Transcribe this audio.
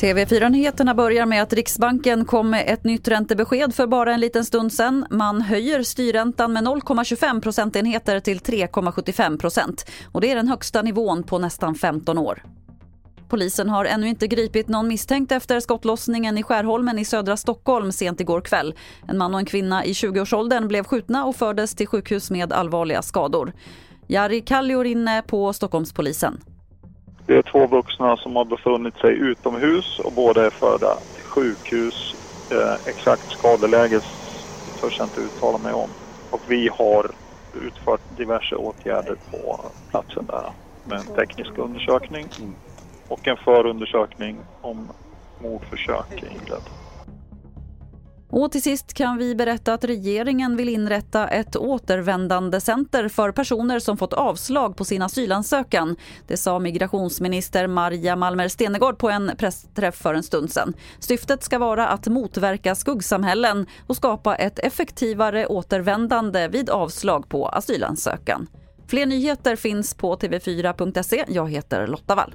TV4-nyheterna börjar med att Riksbanken kom med ett nytt räntebesked för bara en liten stund sen. Man höjer styrräntan med 0,25 procentenheter till 3,75 procent. Och det är den högsta nivån på nästan 15 år. Polisen har ännu inte gripit någon misstänkt efter skottlossningen i Skärholmen i södra Stockholm sent igår kväll. En man och en kvinna i 20-årsåldern blev skjutna och fördes till sjukhus med allvarliga skador. Jari Kalliorinne på Stockholmspolisen. Det är två vuxna som har befunnit sig utomhus och båda är förda till sjukhus. Eh, exakt skadeläge törs jag inte uttala mig om. Och vi har utfört diverse åtgärder på platsen där med en teknisk undersökning och en förundersökning om mordförsök inledd. Och till sist kan vi berätta att regeringen vill inrätta ett återvändandecenter för personer som fått avslag på sin asylansökan. Det sa migrationsminister Maria Malmer Stenegård på en pressträff för en stund sedan. Syftet ska vara att motverka skuggsamhällen och skapa ett effektivare återvändande vid avslag på asylansökan. Fler nyheter finns på tv4.se. Jag heter Lotta Wall.